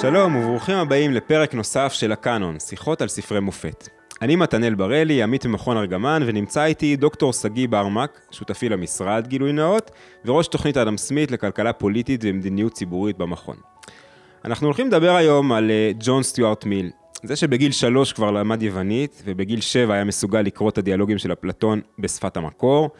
שלום וברוכים הבאים לפרק נוסף של הקאנון, שיחות על ספרי מופת. אני מתנאל בראלי, עמית במכון ארגמן, ונמצא איתי דוקטור שגיא ברמק, שותפי למשרד גילוי נאות, וראש תוכנית אדם סמית לכלכלה פוליטית ומדיניות ציבורית במכון. אנחנו הולכים לדבר היום על אה, ג'ון סטיוארט מיל, זה שבגיל שלוש כבר למד יוונית, ובגיל שבע היה מסוגל לקרוא את הדיאלוגים של אפלטון בשפת המקור.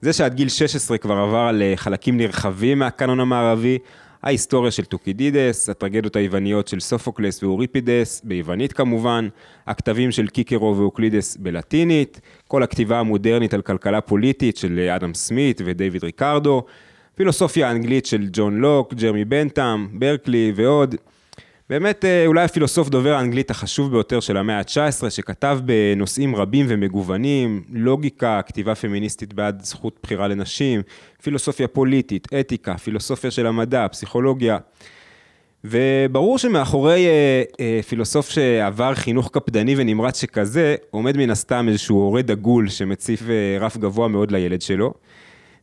זה שעד גיל 16 כבר עבר על חלקים נרחבים מהקאנון המערבי, ההיסטוריה של טוקידידס, הטרגדיות היווניות של סופוקלס ואוריפידס, ביוונית כמובן, הכתבים של קיקרו ואוקלידס בלטינית, כל הכתיבה המודרנית על כלכלה פוליטית של אדם סמית ודייוויד ריקרדו, פילוסופיה האנגלית של ג'ון לוק, ג'רמי בנטאם, ברקלי ועוד. באמת אה, אולי הפילוסוף דובר האנגלית החשוב ביותר של המאה ה-19, שכתב בנושאים רבים ומגוונים, לוגיקה, כתיבה פמיניסטית בעד זכות בחירה לנשים, פילוסופיה פוליטית, אתיקה, פילוסופיה של המדע, פסיכולוגיה. וברור שמאחורי אה, אה, פילוסוף שעבר חינוך קפדני ונמרץ שכזה, עומד מן הסתם איזשהו הורה דגול שמציף אה, רף גבוה מאוד לילד שלו.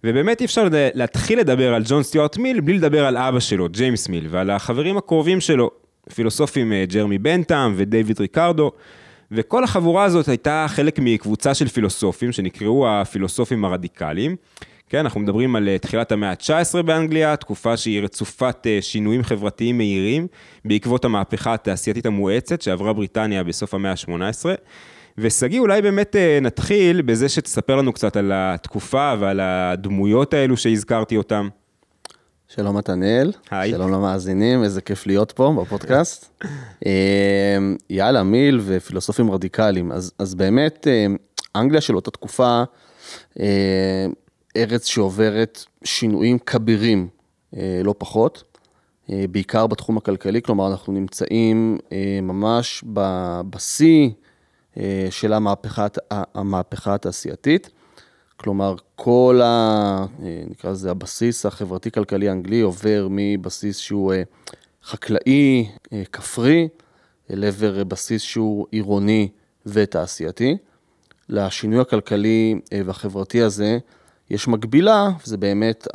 ובאמת אי אפשר להתחיל לדבר על ג'ון סטיוארט מיל בלי לדבר על אבא שלו, ג'יימס מיל, ועל החברים הקרובים שלו, פילוסופים אה, ג'רמי בנטאם ודייוויד ריקרדו, וכל החבורה הזאת הייתה חלק מקבוצה של פילוסופים שנקראו הפילוסופים הרדיקליים. כן, אנחנו מדברים על אה, תחילת המאה ה-19 באנגליה, תקופה שהיא רצופת אה, שינויים חברתיים מהירים בעקבות המהפכה התעשייתית המואצת שעברה בריטניה בסוף המאה ה-18. ושגיא, אולי באמת נתחיל בזה שתספר לנו קצת על התקופה ועל הדמויות האלו שהזכרתי אותן. שלום מתנאל, היי. שלום למאזינים, איזה כיף להיות פה בפודקאסט. אמ, יאללה, מיל ופילוסופים רדיקליים. אז, אז באמת, אמ, אנגליה של אותה תקופה, אמ, ארץ שעוברת שינויים כבירים, אה, לא פחות, אה, בעיקר בתחום הכלכלי, כלומר אנחנו נמצאים אה, ממש בשיא של המהפכה, המהפכה התעשייתית. כלומר, כל ה... נקרא לזה הבסיס החברתי-כלכלי האנגלי עובר מבסיס שהוא אה, חקלאי, אה, כפרי, אל עבר בסיס שהוא עירוני ותעשייתי. לשינוי הכלכלי אה, והחברתי הזה יש מקבילה, וזה באמת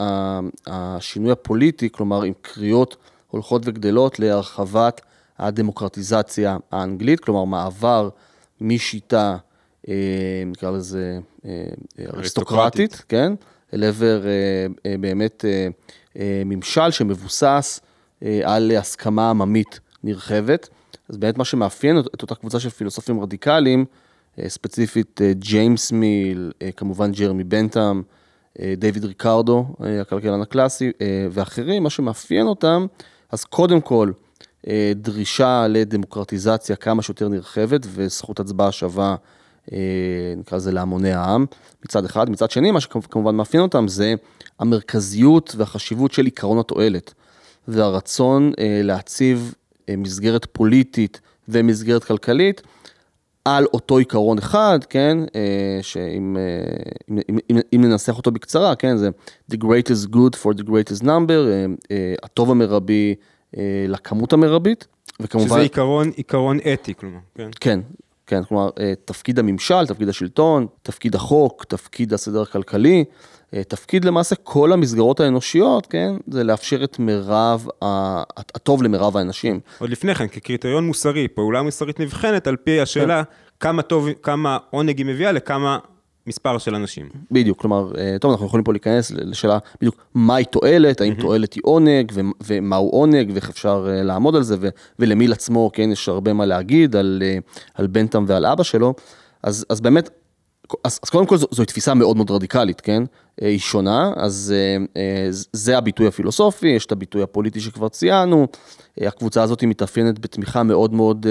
השינוי הפוליטי, כלומר עם קריאות הולכות וגדלות להרחבת הדמוקרטיזציה האנגלית, כלומר מעבר משיטה אה, נקרא לזה אה, אריסטוקרטית, כן? אל עבר אה, באמת ממשל שמבוסס על הסכמה עממית נרחבת. אז באמת מה שמאפיין את אותה קבוצה של פילוסופים רדיקליים, ספציפית ג'יימס מיל, כמובן ג'רמי בנטאם, דיוויד ריקרדו, הכלכלן הקלאסי, ואחרים, מה שמאפיין אותם, אז קודם כל, דרישה לדמוקרטיזציה כמה שיותר נרחבת וזכות הצבעה שווה אה, נקרא לזה להמוני העם, מצד אחד. מצד שני, מה שכמובן מאפיין אותם זה המרכזיות והחשיבות של עיקרון התועלת, והרצון אה, להציב אה, מסגרת פוליטית ומסגרת כלכלית על אותו עיקרון אחד, כן, שאם אם, אם, אם, אם ננסח אותו בקצרה, כן, זה the greatest good for the greatest number, הטוב המרבי לכמות המרבית, וכמובן... שזה עיקרון, עיקרון אתי, כלומר, כן. כן, כן, כלומר, אה, תפקיד הממשל, תפקיד השלטון, תפקיד החוק, תפקיד הסדר הכלכלי, אה, תפקיד למעשה כל המסגרות האנושיות, כן, זה לאפשר את מירב, הטוב למרב האנשים. עוד לפני כן, כקריטריון מוסרי, פעולה מוסרית נבחנת על פי השאלה כן. כמה טוב, כמה עונג היא מביאה לכמה מספר של אנשים. בדיוק, כלומר, אה, טוב, אנחנו יכולים פה להיכנס לשאלה בדיוק מהי תועלת, האם תועלת היא עונג, ומהו עונג, ואיך אפשר אה, לעמוד על זה, ולמיל עצמו, כן, יש הרבה מה להגיד על, אה, על בנטם ועל אבא שלו, אז, אז באמת, אז, אז קודם כל זו, זו תפיסה מאוד מאוד רדיקלית, כן? היא שונה, אז זה הביטוי הפילוסופי, יש את הביטוי הפוליטי שכבר ציינו, הקבוצה הזאת מתאפיינת בתמיכה מאוד מאוד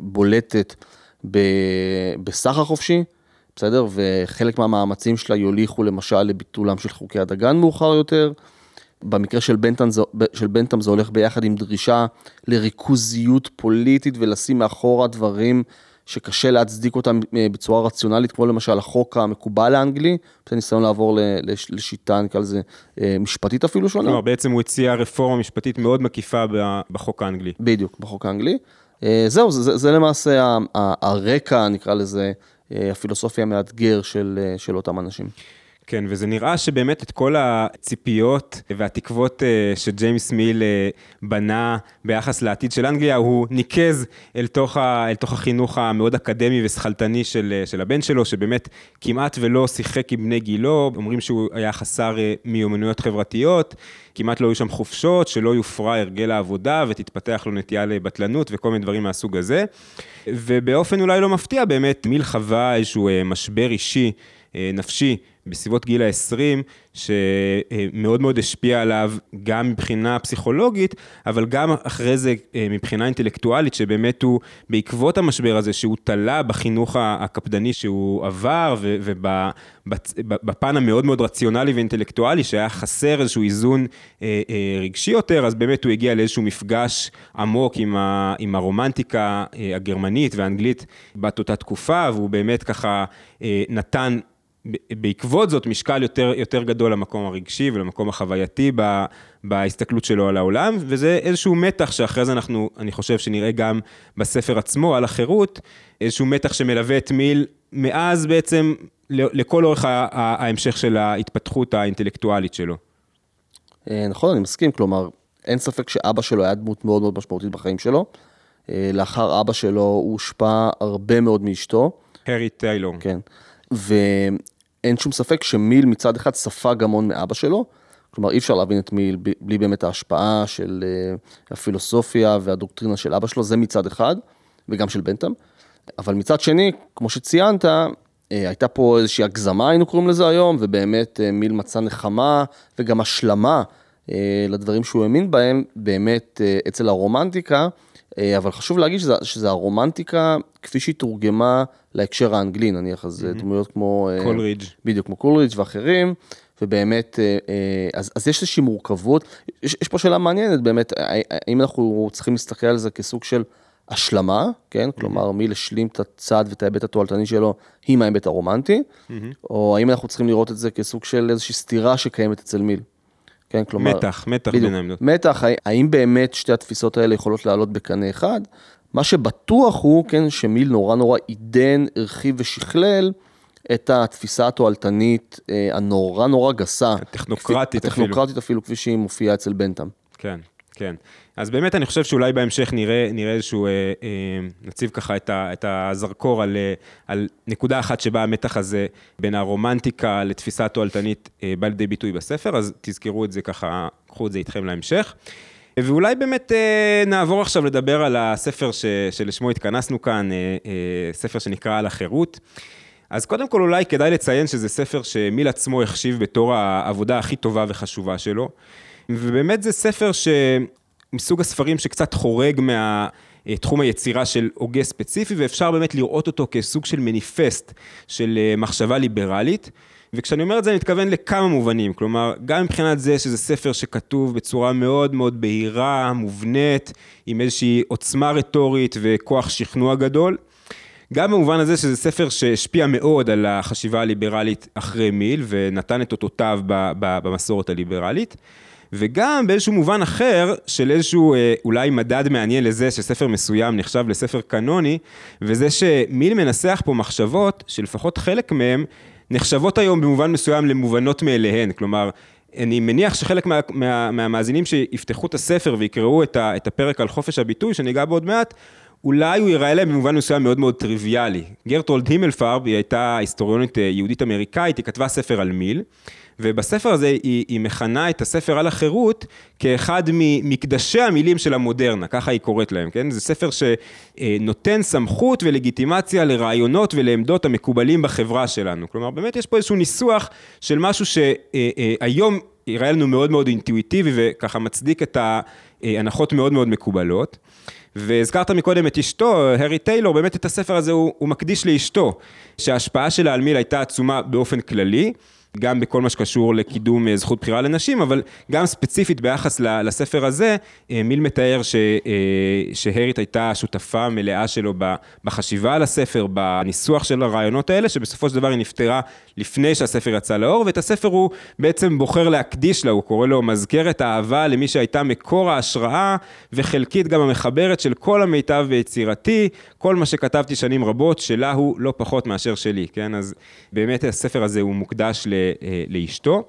בולטת בסחר חופשי. בסדר? וחלק מהמאמצים שלה יוליכו למשל לביטולם של חוקי הדגן מאוחר יותר. במקרה של בנטם, של בנטם זה הולך ביחד עם דרישה לריכוזיות פוליטית ולשים מאחורה דברים שקשה להצדיק אותם אה, בצורה רציונלית, כמו למשל החוק המקובל האנגלי, זה ניסיון לעבור לשיטה, נקרא לזה, אה, משפטית אפילו שונה. כלומר, בעצם הוא הציע רפורמה משפטית מאוד מקיפה בחוק האנגלי. בדיוק, בחוק האנגלי. אה, זהו, זה, זה למעשה הרקע, נקרא לזה, הפילוסופיה המאתגר של, של אותם אנשים. כן, וזה נראה שבאמת את כל הציפיות והתקוות אה, שג'יימס מיל אה, בנה ביחס לעתיד של אנגליה, הוא ניקז אל תוך, ה, אל תוך החינוך המאוד אקדמי ושכלתני של, אה, של הבן שלו, שבאמת כמעט ולא שיחק עם בני גילו, אומרים שהוא היה חסר מיומנויות חברתיות, כמעט לא היו שם חופשות, שלא יופרע הרגל העבודה ותתפתח לו נטייה לבטלנות וכל מיני דברים מהסוג הזה. ובאופן אולי לא מפתיע, באמת מיל חווה איזשהו משבר אישי. נפשי בסביבות גיל ה-20, שמאוד מאוד השפיע עליו גם מבחינה פסיכולוגית, אבל גם אחרי זה אה, מבחינה אינטלקטואלית, שבאמת הוא, בעקבות המשבר הזה, שהוא תלה בחינוך הקפדני שהוא עבר, ובפן המאוד מאוד רציונלי ואינטלקטואלי, שהיה חסר איזשהו איזון אה, אה, רגשי יותר, אז באמת הוא הגיע לאיזשהו מפגש עמוק עם, ה, עם הרומנטיקה הגרמנית והאנגלית בת אותה תקופה, והוא באמת ככה נתן בעקבות זאת משקל יותר, יותר גדול למקום הרגשי ולמקום החווייתי ב, בהסתכלות שלו על העולם, וזה איזשהו מתח שאחרי זה אנחנו, אני חושב שנראה גם בספר עצמו, על החירות, איזשהו מתח שמלווה את מיל מאז בעצם לכל אורך ההמשך של ההתפתחות האינטלקטואלית שלו. אה, נכון, אני מסכים, כלומר, אין ספק שאבא שלו היה דמות מאוד מאוד משמעותית בחיים שלו. אה, לאחר אבא שלו הוא הושפע הרבה מאוד מאשתו. הרי טיילור. כן. ואין שום ספק שמיל מצד אחד ספג המון מאבא שלו, כלומר אי אפשר להבין את מיל בלי באמת ההשפעה של אה, הפילוסופיה והדוקטרינה של אבא שלו, זה מצד אחד, וגם של בנטם. אבל מצד שני, כמו שציינת, אה, הייתה פה איזושהי הגזמה, היינו קוראים לזה היום, ובאמת אה, מיל מצא נחמה וגם השלמה לדברים שהוא האמין בהם, באמת אצל הרומנטיקה. אה, אבל חשוב להגיד שזה, שזה הרומנטיקה כפי שהיא תורגמה להקשר האנגלי, נניח, אז mm-hmm. דמויות כמו... אה, קולרידג'. בדיוק, כמו קולרידג' ואחרים, ובאמת, אז, אז יש איזושהי מורכבות. יש, יש פה שאלה מעניינת באמת, האם אנחנו צריכים להסתכל על זה כסוג של השלמה, כן? Mm-hmm. כלומר, מי להשלים את הצד ואת ההיבט התועלתני שלו עם ההיבט הרומנטי, mm-hmm. או האם אנחנו צריכים לראות את זה כסוג של איזושהי סתירה שקיימת אצל מיל. כן, כלומר... מתח, מתח בין העמדות. מתח, האם באמת שתי התפיסות האלה יכולות לעלות בקנה אחד? מה שבטוח הוא, כן, שמיל נורא נורא עידן, הרחיב ושכלל את התפיסה התועלתנית אה, הנורא נורא גסה. הטכנוקרטית אפילו. הטכנוקרטית אפילו, כפי שהיא מופיעה אצל בנטם. כן. כן. אז באמת אני חושב שאולי בהמשך נראה, נראה איזשהו, אה, אה, נציב ככה את, ה, את הזרקור על, אה, על נקודה אחת שבה המתח הזה בין הרומנטיקה לתפיסה התועלתנית אה, בא לידי ביטוי בספר, אז תזכרו את זה ככה, קחו את זה איתכם להמשך. ואולי באמת אה, נעבור עכשיו לדבר על הספר ש, שלשמו התכנסנו כאן, אה, אה, ספר שנקרא על החירות. אז קודם כל אולי כדאי לציין שזה ספר שמיל עצמו החשיב בתור העבודה הכי טובה וחשובה שלו. ובאמת זה ספר שמסוג הספרים שקצת חורג מהתחום היצירה של הוגה ספציפי, ואפשר באמת לראות אותו כסוג של מניפסט של אה, מחשבה ליברלית. וכשאני אומר את זה אני מתכוון לכמה מובנים, כלומר, גם מבחינת זה שזה ספר שכתוב בצורה מאוד מאוד בהירה, מובנית, עם איזושהי עוצמה רטורית וכוח שכנוע גדול. גם במובן הזה שזה ספר שהשפיע מאוד על החשיבה הליברלית אחרי מיל ונתן את אותותיו במסורת הליברלית. וגם באיזשהו מובן אחר של איזשהו אה, אולי מדד מעניין לזה שספר מסוים נחשב לספר קנוני, וזה שמיל מנסח פה מחשבות שלפחות חלק מהן נחשבות היום במובן מסוים למובנות מאליהן, כלומר, אני מניח שחלק מה, מה, מהמאזינים שיפתחו את הספר ויקראו את, ה, את הפרק על חופש הביטוי, שניגע בו עוד מעט, אולי הוא ייראה להם במובן מסוים מאוד מאוד טריוויאלי. גרטולד הימלפרב, היא הייתה היסטוריונית אה, יהודית אמריקאית, היא כתבה ספר על מיל, ובספר הזה היא, היא מכנה את הספר על החירות כאחד ממקדשי המילים של המודרנה, ככה היא קוראת להם, כן? זה ספר שנותן סמכות ולגיטימציה לרעיונות ולעמדות המקובלים בחברה שלנו. כלומר, באמת יש פה איזשהו ניסוח של משהו שהיום יראה לנו מאוד מאוד אינטואיטיבי וככה מצדיק את ההנחות מאוד מאוד מקובלות. והזכרת מקודם את אשתו, הרי טיילור, באמת את הספר הזה הוא, הוא מקדיש לאשתו, שההשפעה שלה על מיל הייתה עצומה באופן כללי. גם בכל מה שקשור לקידום אה, זכות בחירה לנשים, אבל גם ספציפית ביחס לספר הזה, אה, מיל מתאר ש, אה, שהרית הייתה שותפה מלאה שלו בחשיבה על הספר, בניסוח של הרעיונות האלה, שבסופו של דבר היא נפטרה לפני שהספר יצא לאור, ואת הספר הוא בעצם בוחר להקדיש לה, הוא קורא לו מזכרת האהבה למי שהייתה מקור ההשראה, וחלקית גם המחברת של כל המיטב ביצירתי, כל מה שכתבתי שנים רבות, שלה הוא לא פחות מאשר שלי, כן? אז באמת הספר הזה הוא מוקדש ל... אה, לאשתו.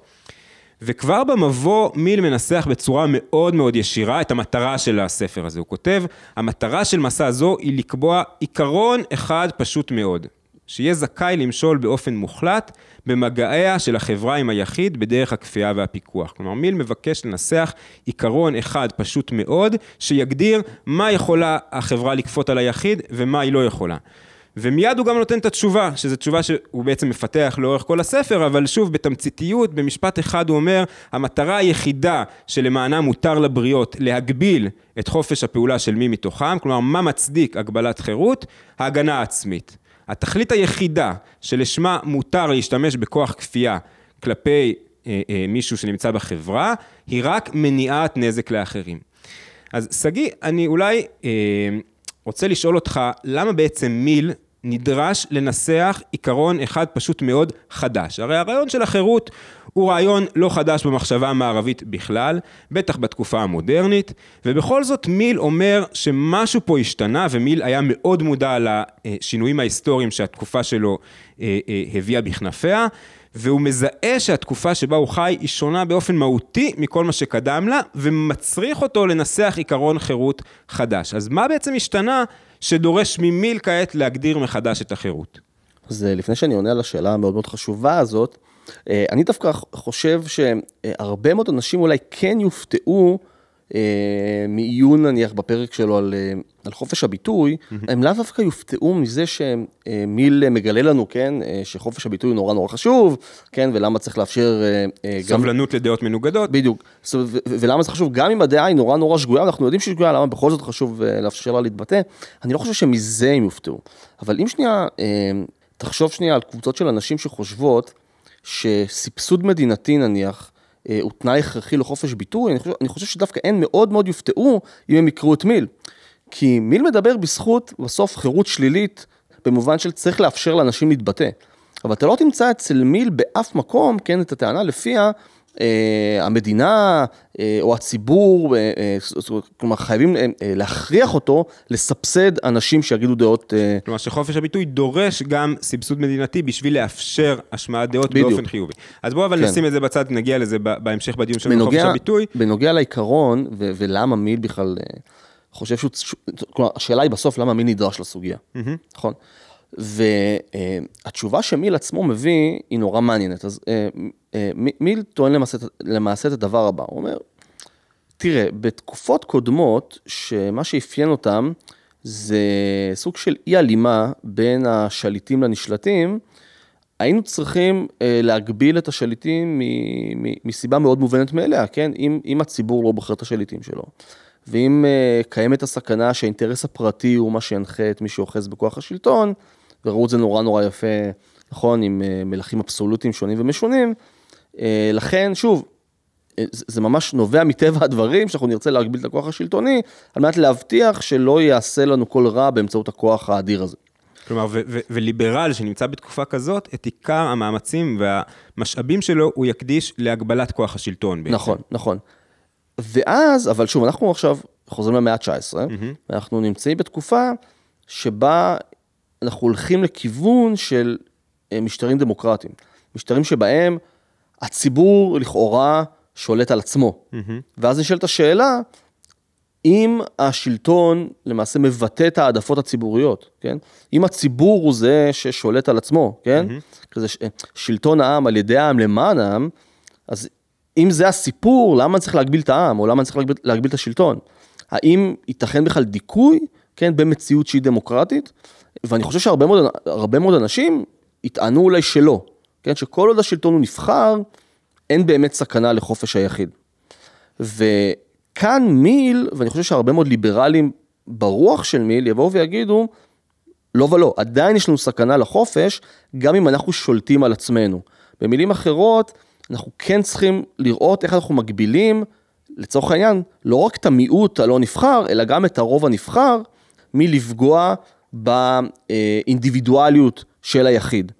וכבר במבוא מיל מנסח בצורה מאוד מאוד ישירה את המטרה של הספר הזה. הוא כותב, המטרה של מסע זו היא לקבוע עיקרון אחד פשוט מאוד, שיהיה זכאי למשול באופן מוחלט במגעיה של החברה עם היחיד בדרך הכפייה והפיקוח. כלומר, מיל מבקש לנסח עיקרון אחד פשוט מאוד, שיגדיר מה יכולה החברה לכפות על היחיד ומה היא לא יכולה. ומיד הוא גם נותן את התשובה, שזו תשובה שהוא בעצם מפתח לאורך כל הספר, אבל שוב, בתמציתיות, במשפט אחד הוא אומר, המטרה היחידה שלמענה מותר לבריות להגביל את חופש הפעולה של מי מתוכם, כלומר, מה מצדיק הגבלת חירות? ההגנה העצמית. התכלית היחידה שלשמה מותר להשתמש בכוח כפייה כלפי אה, אה, מישהו שנמצא בחברה, היא רק מניעת נזק לאחרים. אז שגיא, אני אולי אה, רוצה לשאול אותך, למה בעצם מיל נדרש לנסח עיקרון אחד פשוט מאוד חדש. הרי הרעיון של החירות הוא רעיון לא חדש במחשבה המערבית בכלל, בטח בתקופה המודרנית, ובכל זאת מיל אומר שמשהו פה השתנה, ומיל היה מאוד מודע לשינויים ההיסטוריים שהתקופה שלו אה, אה, הביאה בכנפיה, והוא מזהה שהתקופה שבה הוא חי היא שונה באופן מהותי מכל מה שקדם לה, ומצריך אותו לנסח עיקרון חירות חדש. אז מה בעצם השתנה שדורש ממיל כעת להגדיר מחדש את החירות? אז אה, לפני שאני עונה על השאלה המאוד מאוד חשובה הזאת, אה, אני דווקא חושב שהרבה מאוד אנשים אולי כן יופתעו מעיון נניח בפרק שלו על, אה, על חופש הביטוי. הם לאו דווקא יופתעו מזה שמיל מגלה לנו, כן, אה, שחופש הביטוי הוא נורא נורא חשוב, כן, ולמה צריך לאפשר סבלנות גם... לדעות מנוגדות. בדיוק, ולמה זה חשוב, גם אם הדעה היא נורא נורא שגויה, אנחנו יודעים שהיא שגויה, למה בכל זאת חשוב לאפשר לה להתבטא, אני לא חושב שמזה הם יופתעו. אבל אם שנייה, תחשוב שנייה על קבוצות של אנשים שחושבות שסבסוד מדינתי נניח, אה, הוא תנאי הכרחי לחופש ביטוי, אני חושב, אני חושב שדווקא הם מאוד מאוד יופתעו אם הם יקראו את מיל. כי מיל מדבר בזכות, בסוף, חירות שלילית, במובן של צריך לאפשר לאנשים להתבטא. אבל אתה לא תמצא אצל מיל באף מקום, כן, את הטענה לפיה אה, המדינה אה, או הציבור, אה, כלומר חייבים להכריח אותו לסבסד אנשים שיגידו דעות. כלומר שחופש הביטוי דורש גם סבסוד מדינתי בשביל לאפשר השמעת דעות בדיוק. באופן חיובי. אז בואו אבל כן. נשים את זה בצד, נגיע לזה בהמשך בדיון של חופש הביטוי. בנוגע לעיקרון ו- ולמה מיל בכלל חושב שהוא, כלומר השאלה היא בסוף למה מיל נדרש לסוגיה, mm-hmm. נכון? והתשובה שמיל עצמו מביא היא נורא מעניינת. אז אה, אה, מיל טוען למעשה, למעשה את הדבר הבא, הוא אומר, תראה, בתקופות קודמות, שמה שאפיין אותם זה סוג של אי הלימה בין השליטים לנשלטים, היינו צריכים אה, להגביל את השליטים מסיבה מאוד מובנת מאליה, כן? אם, אם הציבור לא בוחר את השליטים שלו, ואם קיימת הסכנה שהאינטרס הפרטי הוא מה שינחה את מי שאוחז בכוח השלטון, וראו את זה נורא נורא יפה, נכון, עם אה, מלכים אבסולוטיים שונים ומשונים. אה, לכן, שוב, אה, זה ממש נובע מטבע הדברים, שאנחנו נרצה להגביל את הכוח השלטוני, על מנת להבטיח שלא יעשה לנו כל רע באמצעות הכוח האדיר הזה. כלומר, ו- ו- וליברל שנמצא בתקופה כזאת, את עיקר המאמצים והמשאבים שלו הוא יקדיש להגבלת כוח השלטון בעצם. נכון, נכון. ואז, אבל שוב, אנחנו עכשיו חוזרים למאה ה-19, mm-hmm. ואנחנו נמצאים בתקופה שבה אנחנו הולכים לכיוון של אה, משטרים דמוקרטיים. משטרים שבהם הציבור לכאורה שולט על עצמו. Mm-hmm. ואז נשאלת השאלה, אם השלטון למעשה מבטא את העדפות הציבוריות, כן? אם הציבור הוא זה ששולט על עצמו, כן? Mm-hmm. כזה ש... שלטון העם על ידי העם למען העם, אז אם זה הסיפור, למה צריך להגביל את העם, או למה צריך להגביל, להגביל את השלטון? האם ייתכן בכלל דיכוי, כן, במציאות שהיא דמוקרטית? ואני חושב שהרבה מאוד, מאוד אנשים יטענו אולי שלא, כן? שכל עוד השלטון הוא נבחר, אין באמת סכנה לחופש היחיד. וכאן מיל, ואני חושב שהרבה מאוד ליברלים ברוח של מיל יבואו ויגידו, לא ולא, עדיין יש לנו סכנה לחופש, גם אם אנחנו שולטים על עצמנו. במילים אחרות, אנחנו כן צריכים לראות איך אנחנו מגבילים, לצורך העניין, לא רק את המיעוט הלא נבחר, אלא גם את הרוב הנבחר, מלפגוע באינדיבידואליות של היחיד.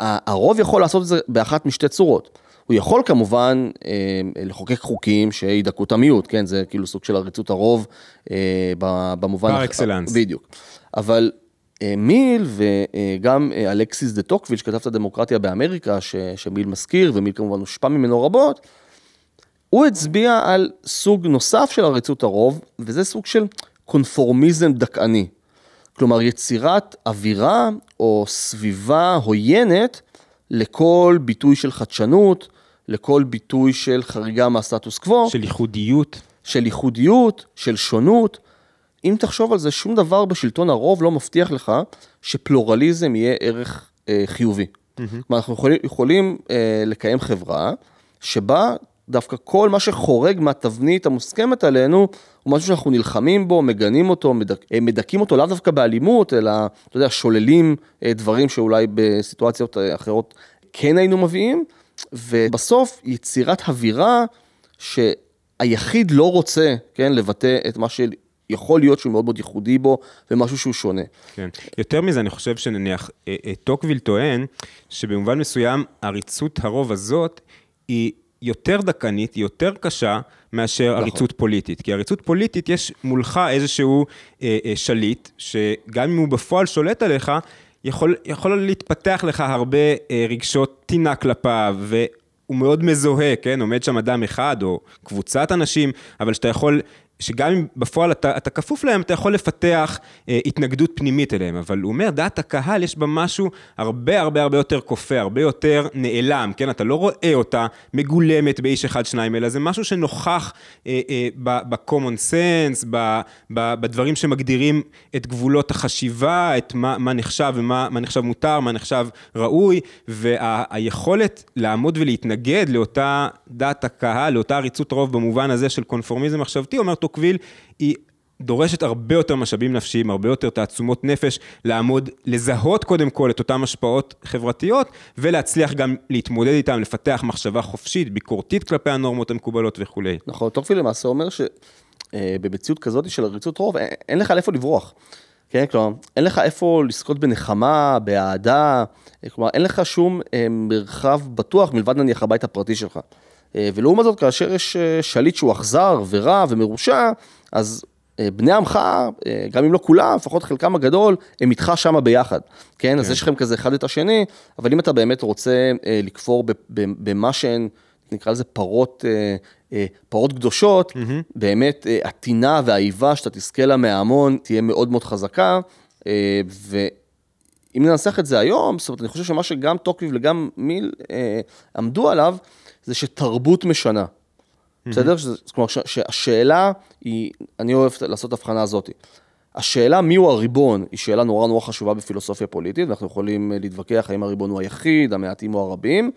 והרוב יכול לעשות את זה באחת משתי צורות. הוא יכול כמובן אה, לחוקק חוקים שידכאו את המיעוט, כן? זה כאילו סוג של עריצות הרוב אה, במובן... פר אקסלנס. בדיוק. אבל מיל וגם אלכסיס דה טוקוויל, שכתב את הדמוקרטיה באמריקה, ש, שמיל מזכיר, ומיל כמובן הושפע ממנו רבות, הוא הצביע על סוג נוסף של עריצות הרוב, וזה סוג של קונפורמיזם דכאני. כלומר, יצירת אווירה או סביבה עוינת לכל ביטוי של חדשנות, לכל ביטוי של חריגה מהסטטוס קוו. של ייחודיות. של ייחודיות, של שונות. אם תחשוב על זה, שום דבר בשלטון הרוב לא מבטיח לך שפלורליזם יהיה ערך אה, חיובי. Mm-hmm. אנחנו יכולים, יכולים אה, לקיים חברה שבה דווקא כל מה שחורג מהתבנית המוסכמת עלינו, הוא משהו שאנחנו נלחמים בו, מגנים אותו, מדכ... אה, מדכאים אותו לאו דווקא באלימות, אלא, אתה יודע, שוללים אה, דברים שאולי בסיטואציות אה, אחרות כן היינו מביאים, ובסוף יצירת אווירה שהיחיד לא רוצה, כן, לבטא את מה של... יכול להיות שהוא מאוד מאוד ייחודי בו, ומשהו שהוא שונה. כן. יותר מזה, אני חושב שנניח, טוקוויל טוען, שבמובן מסוים, עריצות הרוב הזאת, היא יותר דכנית, היא יותר קשה מאשר נכון. עריצות פוליטית. כי עריצות פוליטית, יש מולך איזשהו אה, אה, שליט, שגם אם הוא בפועל שולט עליך, יכול, יכול להתפתח לך הרבה אה, רגשות טינה כלפיו, והוא מאוד מזוהה, כן? עומד שם אדם אחד או קבוצת אנשים, אבל שאתה יכול שגם אם בפועל אתה, אתה כפוף להם, אתה יכול לפתח אה, התנגדות פנימית אליהם, אבל הוא אומר, דעת הקהל יש בה משהו הרבה הרבה הרבה יותר כופה, הרבה יותר נעלם, כן? אתה לא רואה אותה מגולמת באיש אחד שניים, אלא זה משהו שנוכח אה, אה, ב-common sense, ב, ב, בדברים שמגדירים את גבולות החשיבה, את מה, מה נחשב ומה מה נחשב מותר, מה נחשב ראוי, והיכולת וה, לעמוד ולהתנגד לאותה דעת הקהל, לאותה עריצות רוב במובן הזה של קונפורמיזם מחשבתי, אומר טוקוויל, היא דורשת הרבה יותר משאבים נפשיים, הרבה יותר תעצומות נפש, לעמוד, לזהות קודם כל את אותן השפעות חברתיות, ולהצליח גם להתמודד איתן, לפתח מחשבה חופשית, ביקורתית כלפי הנורמות המקובלות וכולי. נכון, טוקוויל למעשה אומר שבמציאות כזאת של עריצות רוב, אין לך לאיפה לברוח. כן, כלומר, אין לך איפה לזכות בנחמה, באהדה, כלומר, אין לך שום אה, מרחב בטוח מלבד נניח הבית הפרטי שלך. אה, ולעומת זאת, כאשר יש אה, שליט שהוא אכזר ורע ומרושע, אז אה, בני עמך, גם אם לא כולם, לפחות חלקם הגדול, הם איתך שם ביחד, כן? כן? אז יש לכם כזה אחד את השני, אבל אם אתה באמת רוצה לכפור במה שהן, נקרא לזה פרות, פרות קדושות, mm-hmm. באמת הטינה והאיבה שאתה תזכה לה מההמון תהיה מאוד מאוד חזקה, ואם ננסח את זה היום, זאת אומרת, אני חושב שמה שגם טוקוויב וגם מיל עמדו עליו, זה שתרבות משנה. בסדר? כלומר, שהשאלה היא, אני אוהב לעשות את ההבחנה הזאת. השאלה מיהו הריבון היא שאלה נורא נורא חשובה בפילוסופיה פוליטית, ואנחנו יכולים אה, להתווכח האם הריבון הוא היחיד, המעטים או הרבים,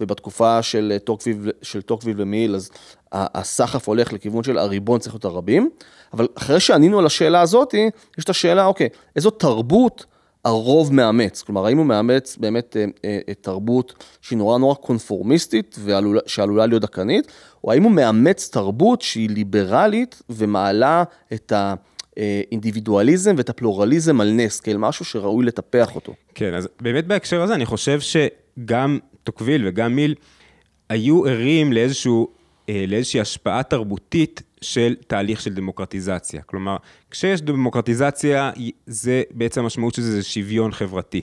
ובתקופה של אה, טוקוויל, של טוקוויל ומיל, אז הסחף הולך לכיוון של הריבון צריך להיות הרבים, אבל אחרי שענינו על השאלה הזאת, יש את השאלה, אוקיי, איזו תרבות הרוב מאמץ, כלומר האם הוא מאמץ באמת אה, אה, תרבות שהיא נורא נורא קונפורמיסטית ושעלולה להיות דכנית, או האם הוא מאמץ תרבות שהיא ליברלית ומעלה את האינדיבידואליזם ואת הפלורליזם על נס, כאל משהו שראוי לטפח אותו. כן, אז באמת בהקשר הזה אני חושב שגם טוקוויל וגם מיל היו ערים לאיזשהו, אה, לאיזושהי השפעה תרבותית של תהליך של דמוקרטיזציה. כלומר, כשיש דמוקרטיזציה, זה בעצם המשמעות של זה, זה שוויון חברתי.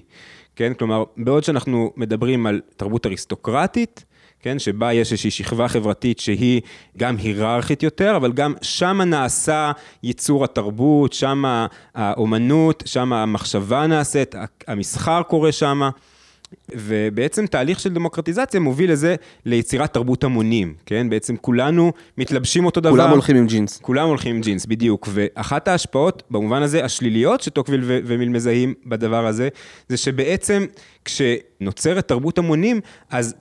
כן? כלומר, בעוד שאנחנו מדברים על תרבות אריסטוקרטית, כן? שבה יש איזושהי שכבה חברתית שהיא גם היררכית יותר, אבל גם שם נעשה ייצור התרבות, שם האומנות, שם המחשבה נעשית, המסחר קורה שם. ובעצם תהליך של דמוקרטיזציה מוביל לזה ליצירת תרבות המונים, כן? בעצם כולנו מתלבשים אותו דבר. כולם הולכים עם ג'ינס. כולם הולכים עם ג'ינס, בדיוק. ואחת ההשפעות, במובן הזה, השליליות שטוקוויל ו- ומיל מזהים בדבר הזה, זה שבעצם כשנוצרת תרבות המונים, אז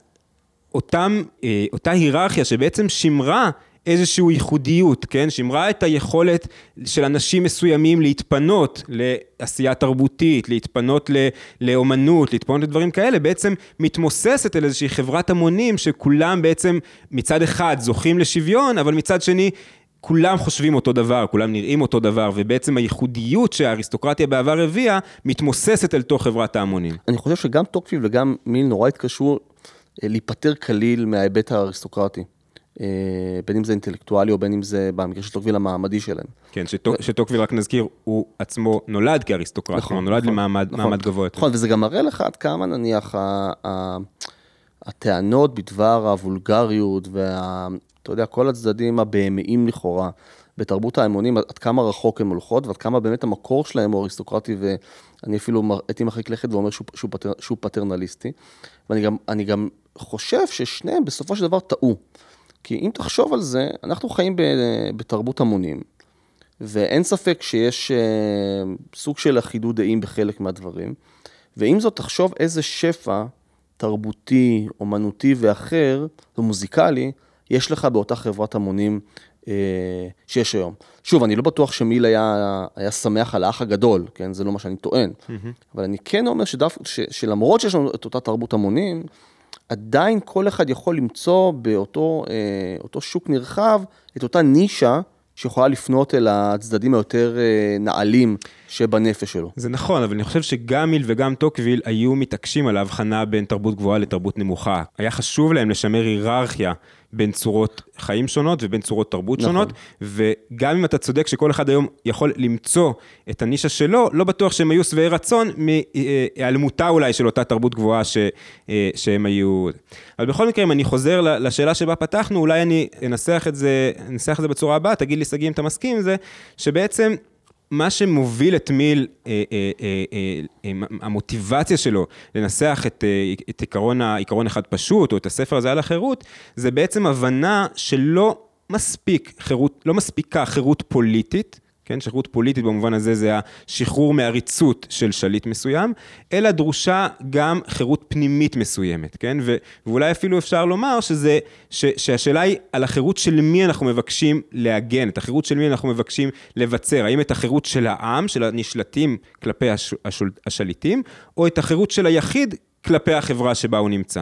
אותם, אה, אותה היררכיה שבעצם שימרה איזושהי ייחודיות, כן? שימרה את היכולת של אנשים מסוימים להתפנות לעשייה תרבותית, להתפנות לאומנות, להתפנות לדברים כאלה, בעצם מתמוססת אל איזושהי חברת המונים שכולם בעצם מצד אחד זוכים לשוויון, אבל מצד שני כולם חושבים אותו דבר, כולם נראים אותו דבר, ובעצם הייחודיות שהאריסטוקרטיה בעבר הביאה, מתמוססת אל תוך חברת ההמונים. אני חושב שגם טוקוויל וגם מיל נורא התקשרו אה, להיפטר כליל מההיבט האריסטוקרטי. אה, בין אם זה אינטלקטואלי או בין אם זה במקרה של טוקוויל המעמדי שלהם. כן, שטוק, שטוקוויל, רק נזכיר, הוא עצמו נולד כאריסטוקרט, נכון, כלומר נולד נכון, למעמד נכון. גבוה יותר. נכון, וזה גם מראה לך עד כמה נניח הטענות בדבר הוולגריות וה... אתה יודע, כל הצדדים הבהמיים לכאורה בתרבות ההמונים, עד כמה רחוק הן הולכות ועד כמה באמת המקור שלהם הוא אריסטוקרטי, ואני אפילו הייתי מרחיק לכת ואומר שהוא, שהוא, פטר, שהוא פטרנליסטי. ואני גם, גם חושב ששניהם בסופו של דבר טעו. כי אם תחשוב על זה, אנחנו חיים ב- בתרבות המונים, ואין ספק שיש אה, סוג של אחידות דעים בחלק מהדברים. ועם זאת, תחשוב איזה שפע תרבותי, אומנותי ואחר, ומוזיקלי, יש לך באותה חברת המונים אה, שיש היום. שוב, אני לא בטוח שמיל היה, היה שמח על האח הגדול, כן? זה לא מה שאני טוען. אבל אני כן אומר שגיא, ש, שלמרות שיש לנו את אותה תרבות המונים, עדיין כל אחד יכול למצוא באותו אה, אותו שוק נרחב את אותה נישה שיכולה לפנות אל הצדדים היותר אה, נעלים שבנפש שלו. זה נכון, אבל אני חושב שגם מיל וגם טוקוויל היו מתעקשים על ההבחנה בין תרבות גבוהה לתרבות נמוכה. היה חשוב להם לשמר היררכיה בין צורות חיים שונות ובין צורות תרבות נכון. שונות, וגם אם אתה צודק שכל אחד היום יכול למצוא את הנישה שלו, לא בטוח שהם היו שבעי רצון מהיעלמותה אולי של אותה תרבות גבוהה ש, אה, שהם היו... אבל בכל מקרה, אם אני חוזר לשאלה שבה פתחנו, אולי אני אנסח את זה, אנסח את זה בצורה הבאה, תגיד לי, שגיא, אם אתה מסכים עם זה, שבעצם... מה שמוביל את מיל, אה, אה, אה, המוטיבציה שלו לנסח את, את עיקרון, עיקרון אחד פשוט, או את הספר הזה על החירות, זה בעצם הבנה שלא מספיק חירות, לא מספיקה חירות פוליטית, כן, שחירות פוליטית במובן הזה זה השחרור מעריצות של שליט מסוים, אלא דרושה גם חירות פנימית מסוימת, כן, ו, ואולי אפילו אפשר לומר שזה, ש, שהשאלה היא על החירות של מי אנחנו מבקשים להגן, את החירות של מי אנחנו מבקשים לבצר, האם את החירות של העם, של הנשלטים כלפי הש, השול, השליטים, או את החירות של היחיד כלפי החברה שבה הוא נמצא.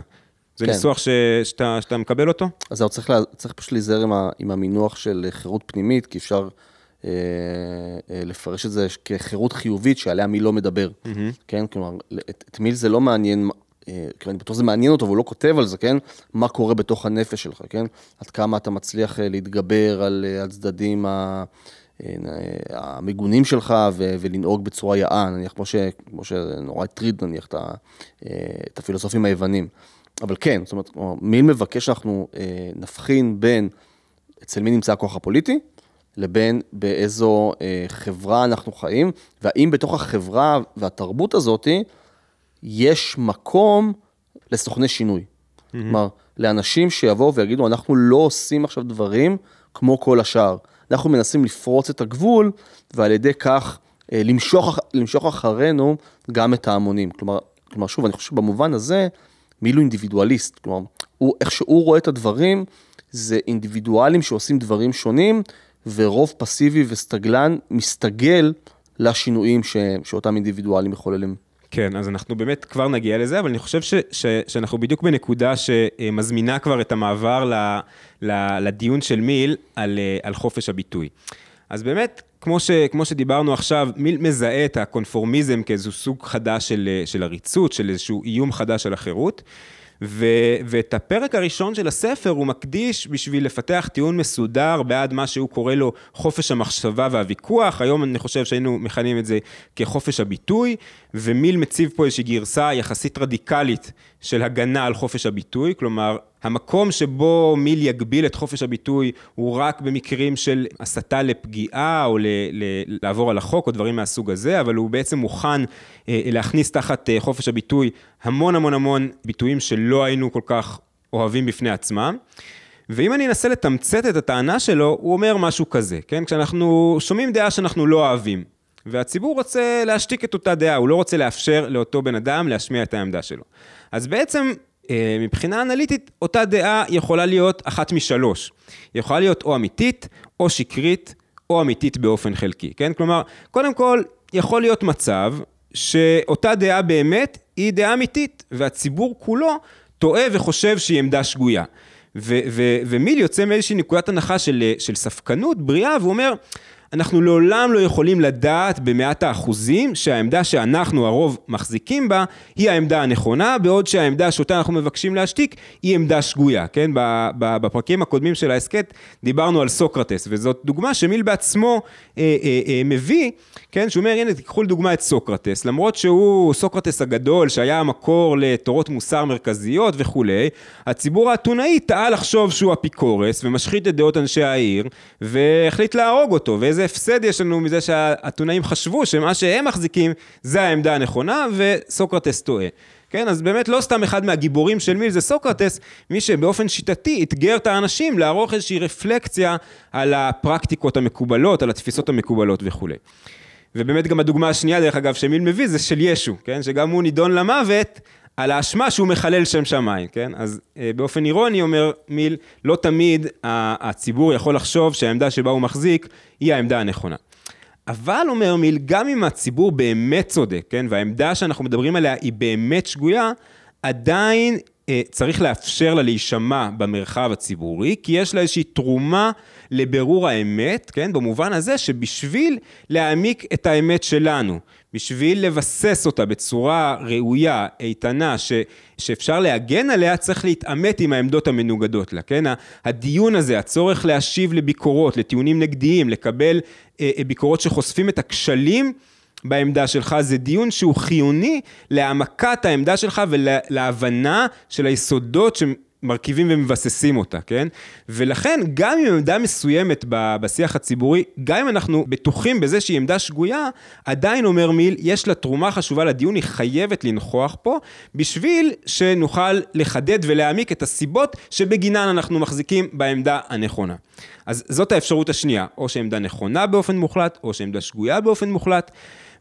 זה כן. ניסוח ש, שאתה, שאתה מקבל אותו? אז צריך, לה, צריך פשוט להיזהר עם, ה- עם המינוח של חירות פנימית, כי אפשר לפרש את זה כחירות חיובית שעליה מיל לא מדבר, כן? כלומר, את, את מיל זה לא מעניין, אה, כי אני בטוח שזה מעניין אותו, והוא לא כותב על זה, כן? מה קורה בתוך הנפש שלך, כן? עד כמה אתה מצליח אה, להתגבר על אה, הצדדים ה... אה, המגונים שלך ולנהוג בצורה יאה, נניח כמו, ש- כמו שנורא הטריד נניח את, אה, את הפילוסופים היוונים. אבל כן, זאת אומרת, מיל מבקש שאנחנו אה, נבחין בין אצל מי נמצא הכוח הפוליטי, לבין באיזו אה, חברה אנחנו חיים, והאם בתוך החברה והתרבות הזאת יש מקום לסוכני שינוי. כלומר, לאנשים שיבואו ויגידו, אנחנו לא עושים עכשיו דברים כמו כל השאר. אנחנו מנסים לפרוץ את הגבול, ועל ידי כך אה, למשוך, למשוך אחרינו גם את ההמונים. כלומר, כלומר, שוב, אני חושב שבמובן הזה, מילו אינדיבידואליסט. כלומר, הוא, איך שהוא רואה את הדברים, זה אינדיבידואלים שעושים דברים שונים, ורוב פסיבי וסטגלן מסתגל לשינויים ש, שאותם אינדיבידואלים מחוללים. כן, אז אנחנו באמת כבר נגיע לזה, אבל אני חושב ש, ש, שאנחנו בדיוק בנקודה שמזמינה כבר את המעבר ל, ל, לדיון של מיל על, אה, על חופש הביטוי. אז באמת, כמו, ש, כמו שדיברנו עכשיו, מיל מזהה את הקונפורמיזם כאיזשהו סוג חדש של, אה, של עריצות, של איזשהו איום חדש על החירות. ו, ואת הפרק הראשון של הספר הוא מקדיש בשביל לפתח טיעון מסודר בעד מה שהוא קורא לו חופש המחשבה והוויכוח, היום אני חושב שהיינו מכנים את זה כחופש הביטוי, ומיל מציב פה איזושהי גרסה יחסית רדיקלית של הגנה על חופש הביטוי, כלומר המקום שבו מיל יגביל את חופש הביטוי הוא רק במקרים של הסתה לפגיעה או ל, ל, לעבור על החוק או דברים מהסוג הזה, אבל הוא בעצם מוכן אה, להכניס תחת אה, חופש הביטוי המון המון המון ביטויים שלא היינו כל כך אוהבים בפני עצמם. ואם אני אנסה לתמצת את הטענה שלו, הוא אומר משהו כזה, כן? כשאנחנו שומעים דעה שאנחנו לא אוהבים, והציבור רוצה להשתיק את אותה דעה, הוא לא רוצה לאפשר לאותו בן אדם להשמיע את העמדה שלו. אז בעצם אה, מבחינה אנליטית, אותה דעה יכולה להיות אחת משלוש. היא יכולה להיות או אמיתית, או שקרית, או אמיתית באופן חלקי, כן? כלומר, קודם כל, יכול להיות מצב שאותה דעה באמת היא דעה אמיתית, והציבור כולו טועה וחושב שהיא עמדה שגויה. ו- ומיל יוצא מאיזושהי נקודת הנחה של, של ספקנות בריאה, והוא אומר, אנחנו לעולם לא יכולים לדעת במאת האחוזים שהעמדה שאנחנו הרוב מחזיקים בה היא העמדה הנכונה, בעוד שהעמדה שאותה אנחנו מבקשים להשתיק היא עמדה שגויה, כן? בפרקים הקודמים של ההסכת דיברנו על סוקרטס, וזאת דוגמה שמיל בעצמו אה, אה, אה, מביא, כן? שהוא אומר, הנה, תיקחו לדוגמה את סוקרטס, למרות שהוא סוקרטס הגדול, שהיה המקור לתורות מוסר מרכזיות וכולי, הציבור האתונאי טעה לחשוב שהוא אפיקורס ומשחית את דעות אנשי העיר, והחליט להרוג אותו, ואיזה הפסד יש לנו מזה שהאתונאים חשבו שמה שהם מחזיקים זה העמדה הנכונה, וסוקרטס טועה. כן, אז באמת לא סתם אחד מהגיבורים של מיל זה סוקרטס, מי שבאופן שיטתי אתגר את האנשים לערוך איזושהי רפלקציה על הפרקטיקות המקובלות, על התפיסות המקובלות וכולי. ובאמת גם הדוגמה השנייה, דרך אגב, שמיל מביא, זה של ישו, כן? שגם הוא נידון למוות על האשמה שהוא מחלל שם שמיים, כן? אז אה, באופן אירוני אומר מיל, לא תמיד הציבור יכול לחשוב שהעמדה שבה הוא מחזיק היא העמדה הנכונה. אבל אומר מיל, גם אם הציבור באמת צודק, כן? והעמדה שאנחנו מדברים עליה היא באמת שגויה, עדיין אה, צריך לאפשר לה להישמע במרחב הציבורי, כי יש לה איזושהי תרומה לבירור האמת, כן? במובן הזה שבשביל להעמיק את האמת שלנו, בשביל לבסס אותה בצורה ראויה, איתנה, ש, שאפשר להגן עליה, צריך להתעמת עם העמדות המנוגדות לה, כן? הדיון הזה, הצורך להשיב לביקורות, לטיעונים נגדיים, לקבל אה, אה ביקורות שחושפים את הכשלים, בעמדה שלך, זה דיון שהוא חיוני להעמקת העמדה שלך ולהבנה של היסודות שמרכיבים ומבססים אותה, כן? ולכן, גם אם עמדה מסוימת בשיח הציבורי, גם אם אנחנו בטוחים בזה שהיא עמדה שגויה, עדיין אומר מיל, יש לה תרומה חשובה לדיון, היא חייבת לנכוח פה, בשביל שנוכל לחדד ולהעמיק את הסיבות שבגינן אנחנו מחזיקים בעמדה הנכונה. אז זאת האפשרות השנייה, או שעמדה נכונה באופן מוחלט, או שעמדה שגויה באופן מוחלט.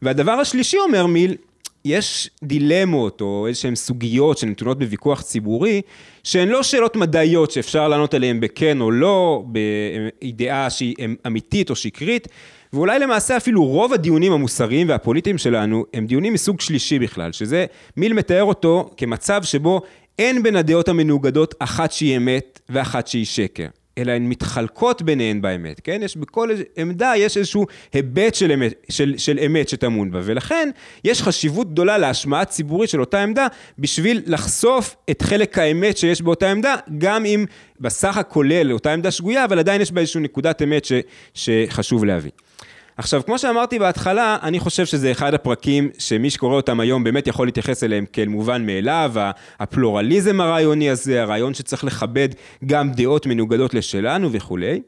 והדבר השלישי אומר מיל, יש דילמות או איזשהן סוגיות שנתונות בוויכוח ציבורי, שהן לא שאלות מדעיות שאפשר לענות עליהן בכן או לא, בידיעה שהיא אמיתית או שקרית, ואולי למעשה אפילו רוב הדיונים המוסריים והפוליטיים שלנו הם דיונים מסוג שלישי בכלל, שזה מיל מתאר אותו כמצב שבו אין בין הדעות המנוגדות אחת שהיא אמת ואחת שהיא שקר. אלא הן מתחלקות ביניהן באמת, כן? יש בכל עמדה, יש איזשהו היבט של אמת, של, של אמת שטמון בה, ולכן יש חשיבות גדולה להשמעה ציבורית של אותה עמדה, בשביל לחשוף את חלק האמת שיש באותה עמדה, גם אם בסך הכולל אותה עמדה שגויה, אבל עדיין יש בה איזושהי נקודת אמת ש, שחשוב להביא. עכשיו, כמו שאמרתי בהתחלה, אני חושב שזה אחד הפרקים שמי שקורא אותם היום באמת יכול להתייחס אליהם כאל מובן מאליו, הפלורליזם הרעיוני הזה, הרעיון שצריך לכבד גם דעות מנוגדות לשלנו וכולי.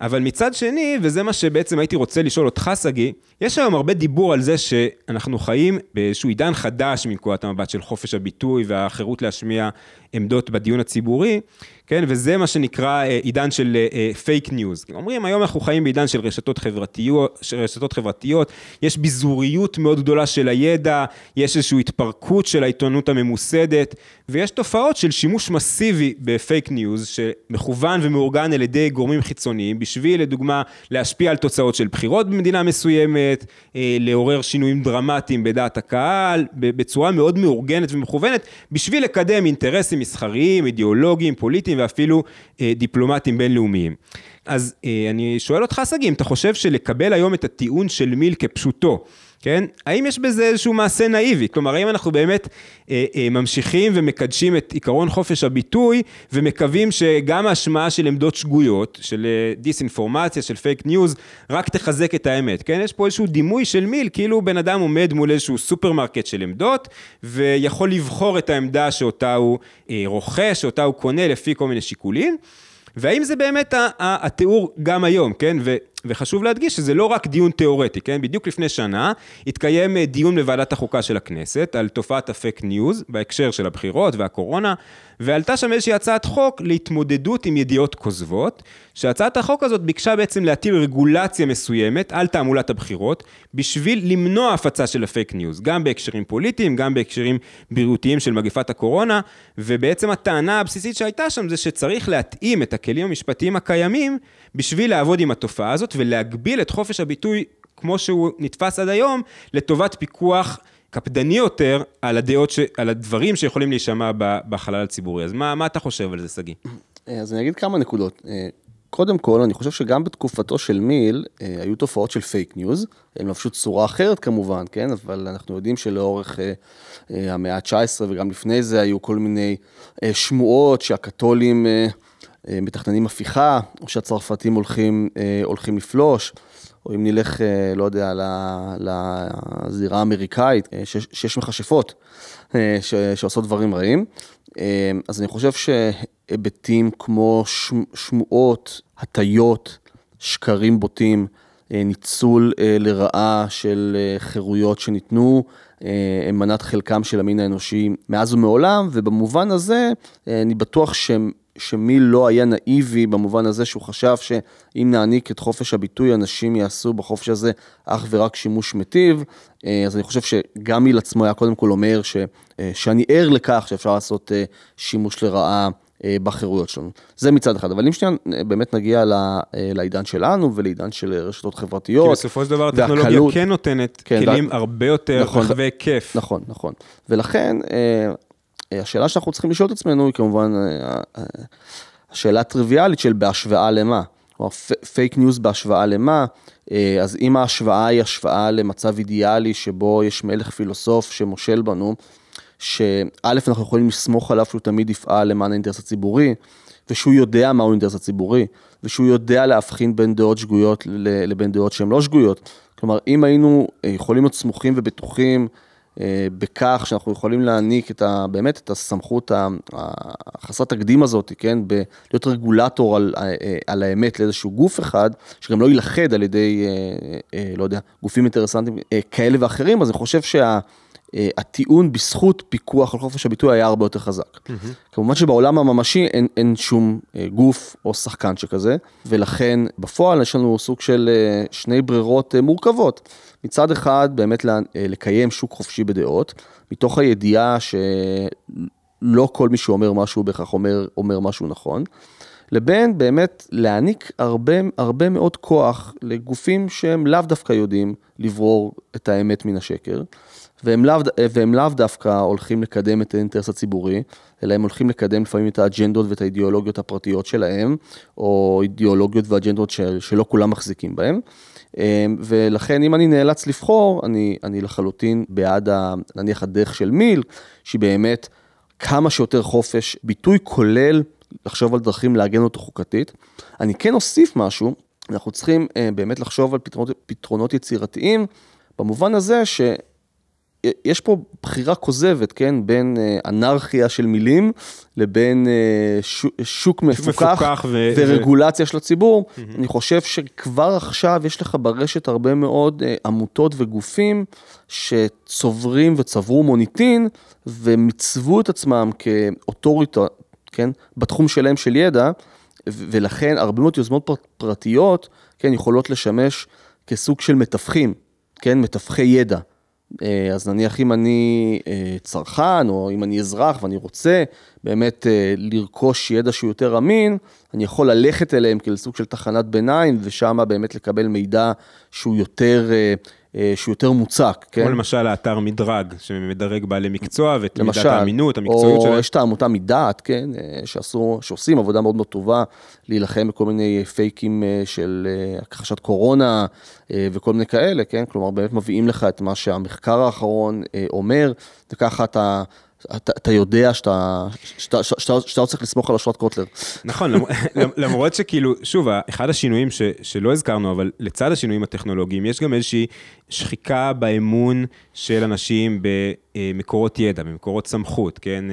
אבל מצד שני, וזה מה שבעצם הייתי רוצה לשאול אותך, שגיא, יש היום הרבה דיבור על זה שאנחנו חיים באיזשהו עידן חדש מנקודת המבט של חופש הביטוי והחירות להשמיע עמדות בדיון הציבורי, כן, וזה מה שנקרא אה, עידן של fake אה, news. אומרים, היום אנחנו חיים בעידן של רשתות חברתיות, של רשתות חברתיות, יש ביזוריות מאוד גדולה של הידע, יש איזושהי התפרקות של העיתונות הממוסדת, ויש תופעות של שימוש מסיבי ב fake news, שמכוון ומאורגן על ידי גורמים חיצוניים, בשביל, לדוגמה, להשפיע על תוצאות של בחירות במדינה מסוימת, אה, לעורר שינויים דרמטיים בדעת הקהל, בצורה מאוד מאורגנת ומכוונת, בשביל לקדם אינטרסים מסחריים, אידיאולוגיים, פוליטיים ואפילו אה, דיפלומטיים בינלאומיים. אז אה, אני שואל אותך, שגיא, אם אתה חושב שלקבל היום את הטיעון של מיל כפשוטו, כן? האם יש בזה איזשהו מעשה נאיבי? כלומר, האם אנחנו באמת אה, אה, ממשיכים ומקדשים את עקרון חופש הביטוי ומקווים שגם ההשמעה של עמדות שגויות, של אה, דיסאינפורמציה, של fake news, רק תחזק את האמת, כן? יש פה איזשהו דימוי של מיל, כאילו בן אדם עומד מול איזשהו סופרמרקט של עמדות, ויכול לבחור את העמדה שאותה הוא אה, רוכש, שאותה הוא קונה לפי כל מיני שיקולים. והאם זה באמת התיאור גם היום, כן? ו, וחשוב להדגיש שזה לא רק דיון תיאורטי, כן? בדיוק לפני שנה התקיים אה, דיון בוועדת החוקה של הכנסת על תופעת ה fake news בהקשר של הבחירות והקורונה, ועלתה שם איזושהי הצעת חוק להתמודדות עם ידיעות כוזבות, שהצעת החוק הזאת ביקשה בעצם להטיל רגולציה מסוימת על תעמולת הבחירות, בשביל למנוע הפצה של ה fake news, גם בהקשרים פוליטיים, גם בהקשרים בריאותיים של מגפת הקורונה, ובעצם הטענה הבסיסית שהייתה שם זה שצריך להתאים את הכלים המשפטיים הקיימים בשביל לעבוד עם התופעה הזאת ולהגביל את חופש הביטוי כמו שהוא נתפס עד היום, לטובת פיקוח קפדני יותר על הדעות, ש... על הדברים שיכולים להישמע בחלל הציבורי. אז מה, מה אתה חושב על זה, שגיא? אז אני אגיד כמה נקודות. קודם כל, אני חושב שגם בתקופתו של מיל, אה, היו תופעות של fake news, הם לבשו צורה אחרת כמובן, כן? אבל אנחנו יודעים שלאורך אה, אה, המאה ה-19 וגם לפני זה היו כל מיני אה, שמועות שהקתולים אה, אה, מתכננים הפיכה, או שהצרפתים הולכים, אה, הולכים לפלוש. או אם נלך, אה, לא יודע, לזירה האמריקאית, אה, שיש, מכשפות אה, שעושות דברים רעים. אה, אז אני חושב שהיבטים כמו שמ- שמועות, הטיות, שקרים בוטים, אה, ניצול אה, לרעה של אה, חירויות שניתנו, אה, הם מנת חלקם של המין האנושי מאז ומעולם, ובמובן הזה אה, אני בטוח שהם... שמי לא היה נאיבי במובן הזה שהוא חשב שאם נעניק את חופש הביטוי, אנשים יעשו בחופש הזה אך ורק שימוש מיטיב. אה, אז אני חושב שגם מיל עצמו היה קודם כל אומר ש, אה, שאני ער לכך שאפשר לעשות אה, שימוש לרעה בחירויות שלנו. זה מצד אחד, אבל אם שנייה באמת נגיע לעידן שלנו ולעידן של רשתות חברתיות. כי בסופו של דבר הטכנולוגיה והקלות- כן נותנת כן, כלים וה- הרבה יותר נכון, רחבי היקף. נכון, נכון. ולכן, השאלה שאנחנו צריכים לשאול את עצמנו היא כמובן אה, אה, השאלה הטריוויאלית של בהשוואה למה. כלומר, fake news בהשוואה למה, אה, אז אם ההשוואה היא השוואה למצב אידיאלי שבו יש מלך פילוסוף שמושל בנו, שא' אנחנו יכולים לסמוך עליו שהוא תמיד יפעל למען האינטרס הציבורי, ושהוא יודע מהו האינטרס הציבורי, ושהוא יודע להבחין בין דעות שגויות לבין דעות שהן לא שגויות. כלומר, אם היינו יכולים להיות סמוכים ובטוחים בכך שאנחנו יכולים להעניק את ה, באמת את הסמכות החסרת תקדים הזאת, כן, להיות רגולטור על, אה, אה, על האמת לאיזשהו גוף אחד, שגם לא יילכד על ידי, אה, אה, לא יודע, גופים אינטרסנטיים אה, כאלה ואחרים, אז אני חושב שה... אה, הטיעון בזכות פיקוח על חופש הביטוי היה הרבה יותר חזק. כמובן שבעולם הממשי אין, אין שום אה, גוף או שחקן שכזה, ולכן בפועל יש לנו סוג של אה, שני ברירות מורכבות. מצד אחד, באמת לקיים שוק חופשי בדעות, מתוך הידיעה שלא כל מי שאומר משהו בהכרח אומר, אומר משהו נכון. לבין באמת להעניק הרבה, הרבה מאוד כוח לגופים שהם לאו דווקא יודעים לברור את האמת מן השקר, והם לאו, והם לאו דווקא הולכים לקדם את האינטרס הציבורי, אלא הם הולכים לקדם לפעמים את האג'נדות ואת האידיאולוגיות הפרטיות שלהם, או אידיאולוגיות ואג'נדות של, שלא כולם מחזיקים בהם. ולכן אם אני נאלץ לבחור, אני, אני לחלוטין בעד, ה, נניח, הדרך של מיל, שהיא באמת כמה שיותר חופש ביטוי, כולל לחשוב על דרכים לעגן אותו חוקתית. אני כן אוסיף משהו, אנחנו צריכים אה, באמת לחשוב על פתרונות, פתרונות יצירתיים, במובן הזה שיש פה בחירה כוזבת, כן, בין אה, אנרכיה של מילים לבין אה, שוק, שוק מפוקח, מפוקח ו- ורגולציה של הציבור. Mm-hmm. אני חושב שכבר עכשיו יש לך ברשת הרבה מאוד אה, עמותות וגופים שצוברים וצברו מוניטין ומיצבו את עצמם כאוטוריטה, כן, בתחום שלהם של ידע, ולכן הרבה מאוד יוזמות פר- פרטיות, כן, יכולות לשמש כסוג של מתווכים, כן, מתווכי ידע. אה, אז נניח אם אני אה, צרכן, או אם אני אזרח ואני רוצה באמת אה, לרכוש ידע שהוא יותר אמין, אני יכול ללכת אליהם כסוג של תחנת ביניים, ושם באמת לקבל מידע שהוא יותר, שהוא יותר מוצק. כמו כן? למשל האתר מדרג, שמדרג בעלי מקצוע ואת למשל, מידת האמינות, המקצועיות או שלהם. יש את העמותה מדעת, כן, שעשו, שעושים עבודה מאוד מאוד טובה להילחם בכל מיני פייקים של הכחשת קורונה וכל מיני כאלה, כן, כלומר באמת מביאים לך את מה שהמחקר האחרון אומר, וככה אתה... אתה, אתה יודע שאתה, שאתה, שאתה, שאתה, שאתה צריך לסמוך על אשרת קוטלר. נכון, למרות שכאילו, שוב, אחד השינויים ש, שלא הזכרנו, אבל לצד השינויים הטכנולוגיים, יש גם איזושהי שחיקה באמון של אנשים במקורות ידע, במקורות סמכות, כן?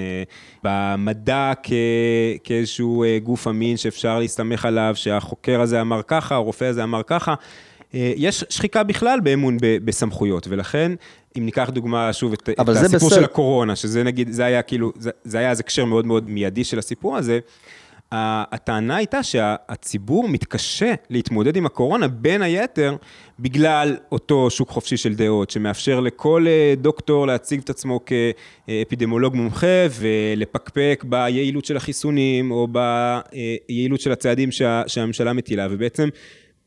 במדע כ, כאיזשהו גוף אמין שאפשר להסתמך עליו, שהחוקר הזה אמר ככה, הרופא הזה אמר ככה. יש שחיקה בכלל באמון בסמכויות, ולכן, אם ניקח דוגמה, שוב, את, את הסיפור בסדר. של הקורונה, שזה נגיד, זה היה כאילו, זה, זה היה איזה קשר מאוד מאוד מיידי של הסיפור הזה, הטענה הייתה שהציבור מתקשה להתמודד עם הקורונה, בין היתר, בגלל אותו שוק חופשי של דעות, שמאפשר לכל דוקטור להציג את עצמו כאפידמולוג מומחה, ולפקפק ביעילות של החיסונים, או ביעילות של הצעדים שה, שהממשלה מטילה, ובעצם,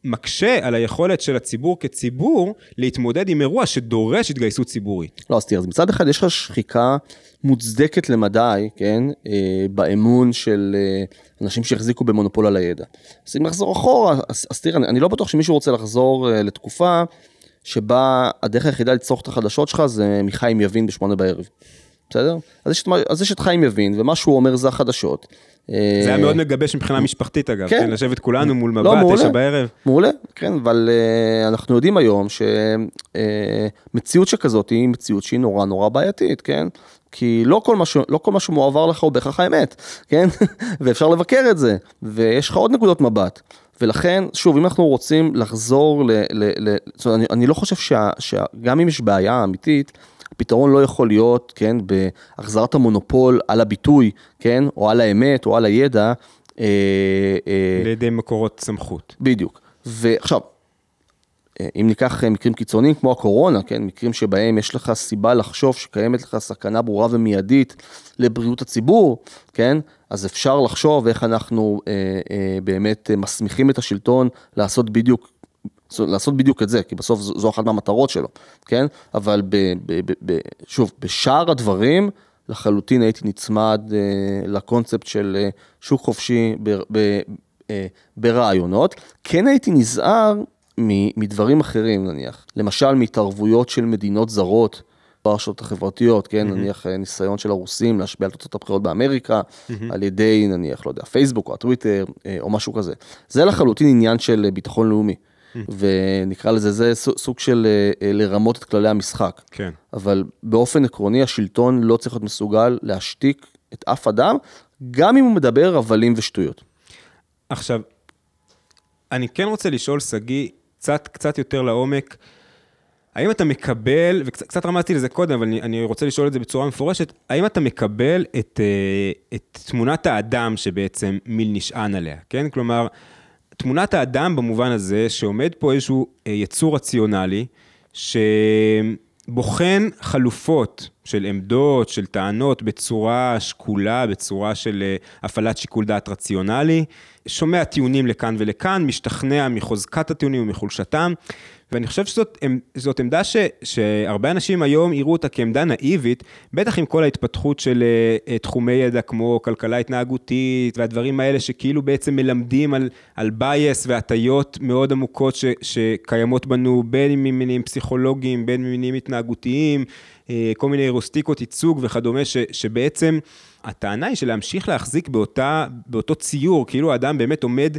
מקשה על היכולת של הציבור כציבור להתמודד עם אירוע שדורש התגייסות ציבורית. לא, אז תראה, מצד אחד יש לך שחיקה מוצדקת למדי, כן, אה, באמון של אה, אנשים שהחזיקו במונופול על הידע. אז אם נחזור אחורה, אז, אז תראה, אני, אני לא בטוח שמישהו רוצה לחזור אה, לתקופה שבה הדרך היחידה לצרוך את החדשות שלך זה מחיים יבין בשמונה בערב. בסדר? אז יש, את אז יש את חיים יבין, ומה שהוא אומר זה החדשות. זה היה מאוד מגבש מבחינה משפחתית אגב, כן. כן, לשבת כולנו מול לא, מבט, מעולה. תשע בערב. מעולה, כן, אבל uh, אנחנו יודעים היום שמציאות שכזאת היא מציאות שהיא נורא נורא בעייתית, כן? כי לא כל, מה ש... לא כל מה שמועבר לך הוא בהכרח האמת, כן? ואפשר לבקר את זה, ויש לך עוד נקודות מבט. ולכן, שוב, אם אנחנו רוצים לחזור ל... ל... ל... זאת אומרת, אני, אני לא חושב שה... שגם אם יש בעיה אמיתית, הפתרון לא יכול להיות, כן, בהחזרת המונופול על הביטוי, כן, או על האמת, או על הידע. אה, אה, לידי מקורות סמכות. בדיוק. ועכשיו, אה, אם ניקח אה, מקרים קיצוניים כמו הקורונה, כן, מקרים שבהם יש לך סיבה לחשוב שקיימת לך סכנה ברורה ומיידית לבריאות הציבור, כן, אז אפשר לחשוב איך אנחנו אה, אה, באמת מסמיכים את השלטון לעשות בדיוק, לעשות בדיוק את זה, כי בסוף זו, זו אחת מהמטרות שלו, כן, אבל ב, ב, ב, ב, שוב, בשאר הדברים, לחלוטין הייתי נצמד אה, לקונספט של אה, שוק חופשי ב, ב, אה, ברעיונות. כן הייתי נזהר מ- מדברים אחרים נניח, למשל מהתערבויות של מדינות זרות ברשתות החברתיות, כן, mm-hmm. נניח אה, ניסיון של הרוסים להשפיע על תוצאות הבחירות באמריקה, mm-hmm. על ידי נניח, לא יודע, פייסבוק או הטוויטר אה, או משהו כזה. זה לחלוטין עניין של אה, ביטחון לאומי. ונקרא לזה, זה סוג- של אה, אה, לרמות את כללי המשחק. כן. אבל באופן עקרוני השלטון לא צריך להיות מסוגל להשתיק את אף אדם, גם אם הוא מדבר הבלים ושטויות. עכשיו, אני כן רוצה לשאול, שגיא, קצת, קצת יותר לעומק, האם אתה מקבל, וקצת קצת רמזתי לזה קודם, אבל אני, אני רוצה לשאול את זה בצורה מפורשת, האם אתה מקבל את, אה, את תמונת האדם שבעצם מיל נשען עליה, כן? כלומר, תמונת האדם במובן הזה שעומד פה איזשהו אה, יצור רציונלי, שבוחן חלופות של עמדות, של טענות, בצורה שקולה, בצורה של אה, הפעלת שיקול דעת רציונלי, שומע טיעונים לכאן ולכאן, משתכנע מחוזקת הטיעונים ומחולשתם, ואני חושב שזאת עמ- זאת עמדה ש, שהרבה אנשים היום יראו אותה כעמדה נאיבית, בטח עם כל ההתפתחות של אה, אה, תחומי ידע כמו כלכלה התנהגותית והדברים האלה שכאילו בעצם מלמדים על, על bias והטיות מאוד עמוקות ש, שקיימות בנו, בין אם ממניעים פסיכולוגיים, בין ממניעים התנהגותיים, אה, כל מיני רוסטיקות ייצוג וכדומה, ש, שבעצם הטענה היא שלהמשיך להחזיק באותה, באותו ציור, כאילו האדם באמת עומד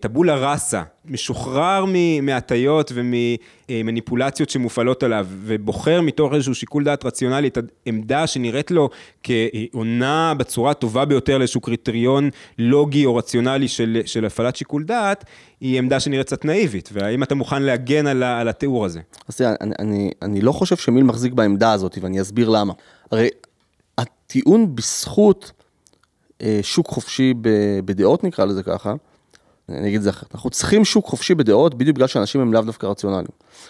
טבולה ראסה, משוחרר מהטיות וממניפולציות שמופעלות עליו, ובוחר מתוך איזשהו שיקול דעת רציונלי את העמדה שנראית לו כעונה בצורה הטובה ביותר לאיזשהו קריטריון לוגי או רציונלי של, של הפעלת שיקול דעת, היא עמדה שנראית קצת נאיבית, והאם אתה מוכן להגן על, על התיאור הזה? אז תראה, אני, אני, אני לא חושב שמיל מחזיק בעמדה הזאת, ואני אסביר למה. הרי הטיעון בזכות אה, שוק חופשי בדעות, נקרא לזה ככה, אני אגיד את זה אחרת, אנחנו צריכים שוק חופשי בדעות בדיוק בגלל שאנשים הם לאו דווקא רציונליים.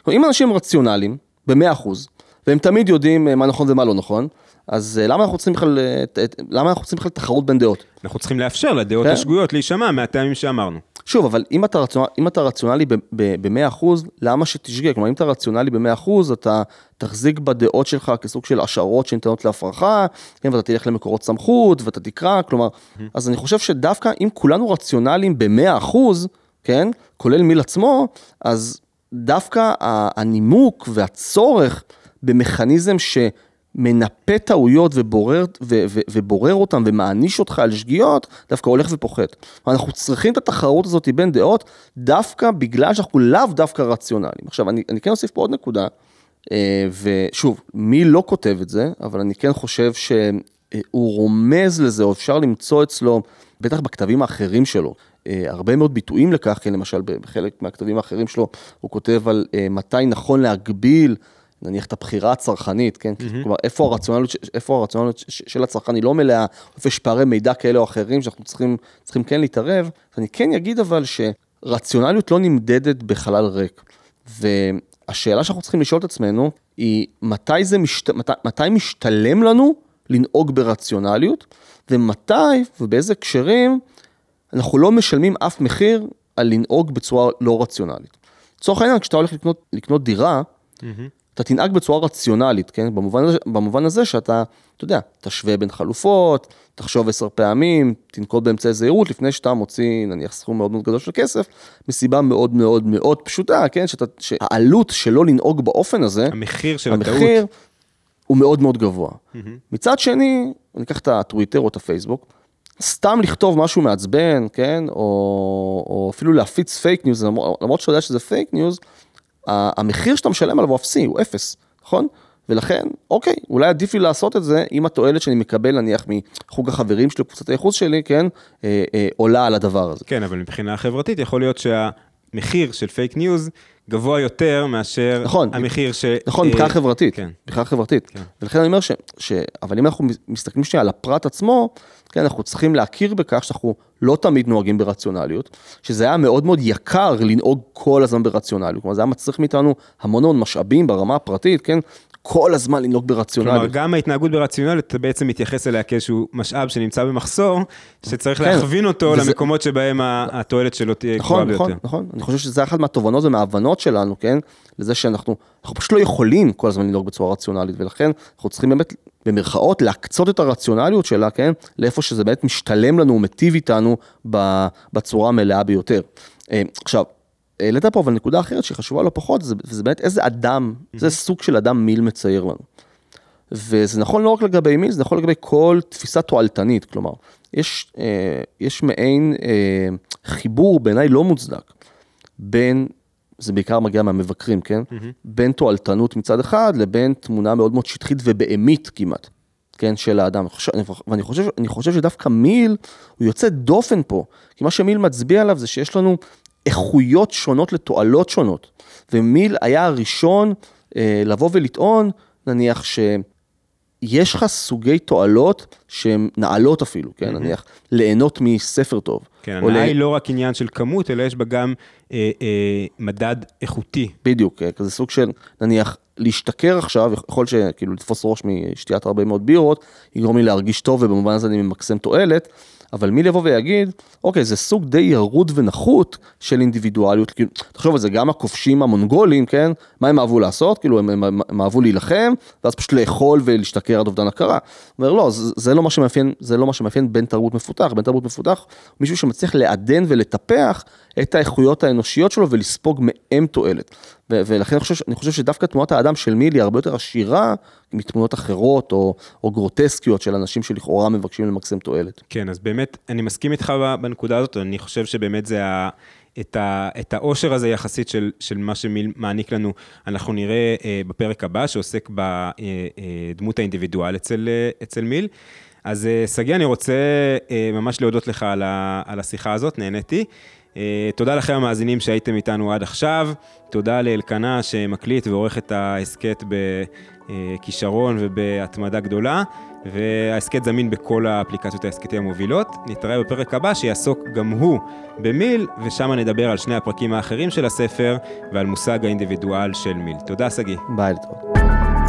אם אנשים רציונליים, ב-100%, והם תמיד יודעים אה, מה נכון ומה לא נכון, אז אה, למה אנחנו צריכים בכלל, אה, למה אנחנו צריכים בכלל תחרות בין דעות? אנחנו צריכים לאפשר לדעות כן. השגויות להישמע מהטעמים שאמרנו. שוב, אבל אם אתה, רציונל, אם אתה רציונלי ב-100%, למה שתשגה? כלומר, אם אתה רציונלי ב-100%, אתה תחזיק בדעות שלך כסוג של השערות שניתנות להפרחה, כן, ואתה תלך למקורות סמכות, ואתה תקרא, כלומר, אז אני חושב שדווקא אם כולנו רציונליים ב-100%, כן, כולל מיל עצמו, אז דווקא הנימוק והצורך במכניזם שמנפה טעויות ובורר, ו, ו, ובורר אותם ומעניש אותך על שגיאות, דווקא הולך ופוחת. אנחנו צריכים את התחרות הזאת בין דעות, דווקא בגלל שאנחנו לאו דווקא רציונליים. עכשיו, אני, אני כן אוסיף פה עוד נקודה, אה, ושוב, מי לא כותב את זה, אבל אני כן חושב שהוא רומז לזה, או אפשר למצוא אצלו, בטח בכתבים האחרים שלו, אה, הרבה מאוד ביטויים לכך, כן, למשל בחלק מהכתבים האחרים שלו, הוא כותב על אה, מתי נכון להגביל, נניח את הבחירה הצרכנית, כן, mm-hmm. כלומר, איפה הרציונליות, איפה הרציונליות של הצרכן היא לא מלאה, איפה יש פערי מידע כאלה או אחרים שאנחנו צריכים, צריכים כן להתערב, אני כן אגיד אבל שרציונליות לא נמדדת בחלל ריק. והשאלה שאנחנו צריכים לשאול את עצמנו היא מתי זה משת... מתי, מתי משתלם לנו לנהוג ברציונליות, ומתי ובאיזה הקשרים אנחנו לא משלמים אף מחיר על לנהוג בצורה לא רציונלית. לצורך העניין, כשאתה הולך לקנות, לקנות דירה, אתה תנהג בצורה רציונלית, כן? במובן, במובן הזה שאתה, אתה יודע, תשווה בין חלופות, תחשוב עשר פעמים, תנקוט באמצעי זהירות לפני שאתה מוציא נניח סכום מאוד מאוד גדול של כסף, מסיבה מאוד מאוד מאוד פשוטה, כן? שאתה, שהעלות שלא לנהוג באופן הזה, המחיר של הטעות. המחיר הוא מאוד מאוד גבוה. מצד שני, אני אקח את הטוויטר או את הפייסבוק, סתם לכתוב משהו מעצבן, כן, או, או אפילו להפיץ fake news, למרות שאתה יודע שזה fake news, המחיר שאתה משלם עליו הוא אפסי, הוא אפס, נכון? ולכן, אוקיי, אולי עדיף לי לעשות את זה אם התועלת שאני מקבל נניח מחוג החברים שלי, קבוצת הייחוס שלי, כן, אה, אה, עולה על הדבר הזה. כן, אבל מבחינה חברתית יכול להיות שהמחיר של fake news גבוה יותר מאשר נכון. המחיר ש... נכון, אה, מבחינה חברתית, כן. מבחינה חברתית. כן. ולכן אני אומר ש, ש... אבל אם אנחנו מסתכלים שנייה על הפרט עצמו, כן, אנחנו צריכים להכיר בכך שאנחנו לא תמיד נוהגים ברציונליות, שזה היה מאוד מאוד יקר לנהוג כל הזמן ברציונליות, כלומר זה היה מצריך מאיתנו המון המון משאבים ברמה הפרטית, כן, כל הזמן לנהוג כלומר, ברציונליות. גם ההתנהגות ברציונלית, אתה בעצם מתייחס אליה כאיזשהו משאב שנמצא במחסור, שצריך כן. להכווין אותו וזה- למקומות שבהם התועלת שלו תהיה גבוהה נכון, ביותר. נכון, נכון. אני חושב שזה אחת מהתובנות ומההבנות שלנו, כן? לזה שאנחנו, אנחנו פשוט לא יכולים כל הזמן לנהוג בצורה רציונלית, ולכן אנחנו צריכים באמת, במרכאות, להקצות את הרציונליות שלה, כן? לאיפה שזה באמת משתלם לנו, מיטיב איתנו בצורה המלאה ביותר. אה, עכשיו, העלית פה אבל נקודה אחרת שהיא חשובה לא פחות, זה, וזה באמת איזה אדם, איזה סוג של אדם מיל מצייר לנו. וזה נכון לא רק לגבי מיל, זה נכון לגבי כל תפיסה תועלתנית, כלומר, יש, אה, יש מעין אה, חיבור בעיניי לא מוצדק בין, זה בעיקר מגיע מהמבקרים, כן? בין תועלתנות מצד אחד לבין תמונה מאוד מאוד שטחית ובהמית כמעט, כן, של האדם. ואני חושב, חושב שדווקא מיל הוא יוצא דופן פה, כי מה שמיל מצביע עליו זה שיש לנו איכויות שונות לתועלות שונות, ומיל היה הראשון אה, לבוא ולטעון, נניח ש... יש לך סוגי תועלות שהן נעלות אפילו, כן, נניח, ליהנות מספר טוב. כן, הנאה היא לא רק עניין של כמות, אלא יש בה גם אה, אה, מדד איכותי. בדיוק, אה, כזה סוג של, נניח, להשתכר עכשיו, יכול שכאילו לתפוס ראש משתיית הרבה מאוד בירות, יגרום לי להרגיש טוב ובמובן הזה אני ממקסם תועלת, אבל מי לבוא ויגיד, אוקיי, זה סוג די ירוד ונחות של אינדיבידואליות, כאילו, תחשוב על זה, גם הכובשים המונגולים, כן, מה הם אהבו לעשות? כאילו, הם, הם, הם אהבו להילחם, ואז פשוט לאכול ולהשתכר עד אובדן הכרה. אומר, לא, זה, זה לא מה שמאפיין, זה לא מה שמאפיין בן תרבות מפותח, בן תרבות מפותח מישהו שמצליח לעדן ולטפח את האיכויות האנושיות שלו ולספוג מהם תועלת. ו- ולכן אני חושב, אני חושב שדווקא תמונת האדם של מילי הרבה יותר עשירה מתמונות אחרות או, או גרוטסקיות של אנשים שלכאורה מבקשים למקסם תועלת. כן, אז באמת, אני מסכים איתך בנקודה הזאת, אני חושב שבאמת זה ה... את, ה, את העושר הזה יחסית של, של מה שמיל מעניק לנו, אנחנו נראה אה, בפרק הבא שעוסק בדמות האינדיבידואל אצל, אה, אצל מיל. אז אה, שגיא, אני רוצה אה, ממש להודות לך על, ה, על השיחה הזאת, נהניתי. אה, תודה לכם המאזינים שהייתם איתנו עד עכשיו, תודה לאלקנה שמקליט ועורך את ההסכת בכישרון ובהתמדה גדולה, וההסכת זמין בכל האפליקציות ההסכתים המובילות. נתראה בפרק הבא שיעסוק גם הוא במיל, ושם נדבר על שני הפרקים האחרים של הספר ועל מושג האינדיבידואל של מיל. תודה, שגיא. ביי להתראות.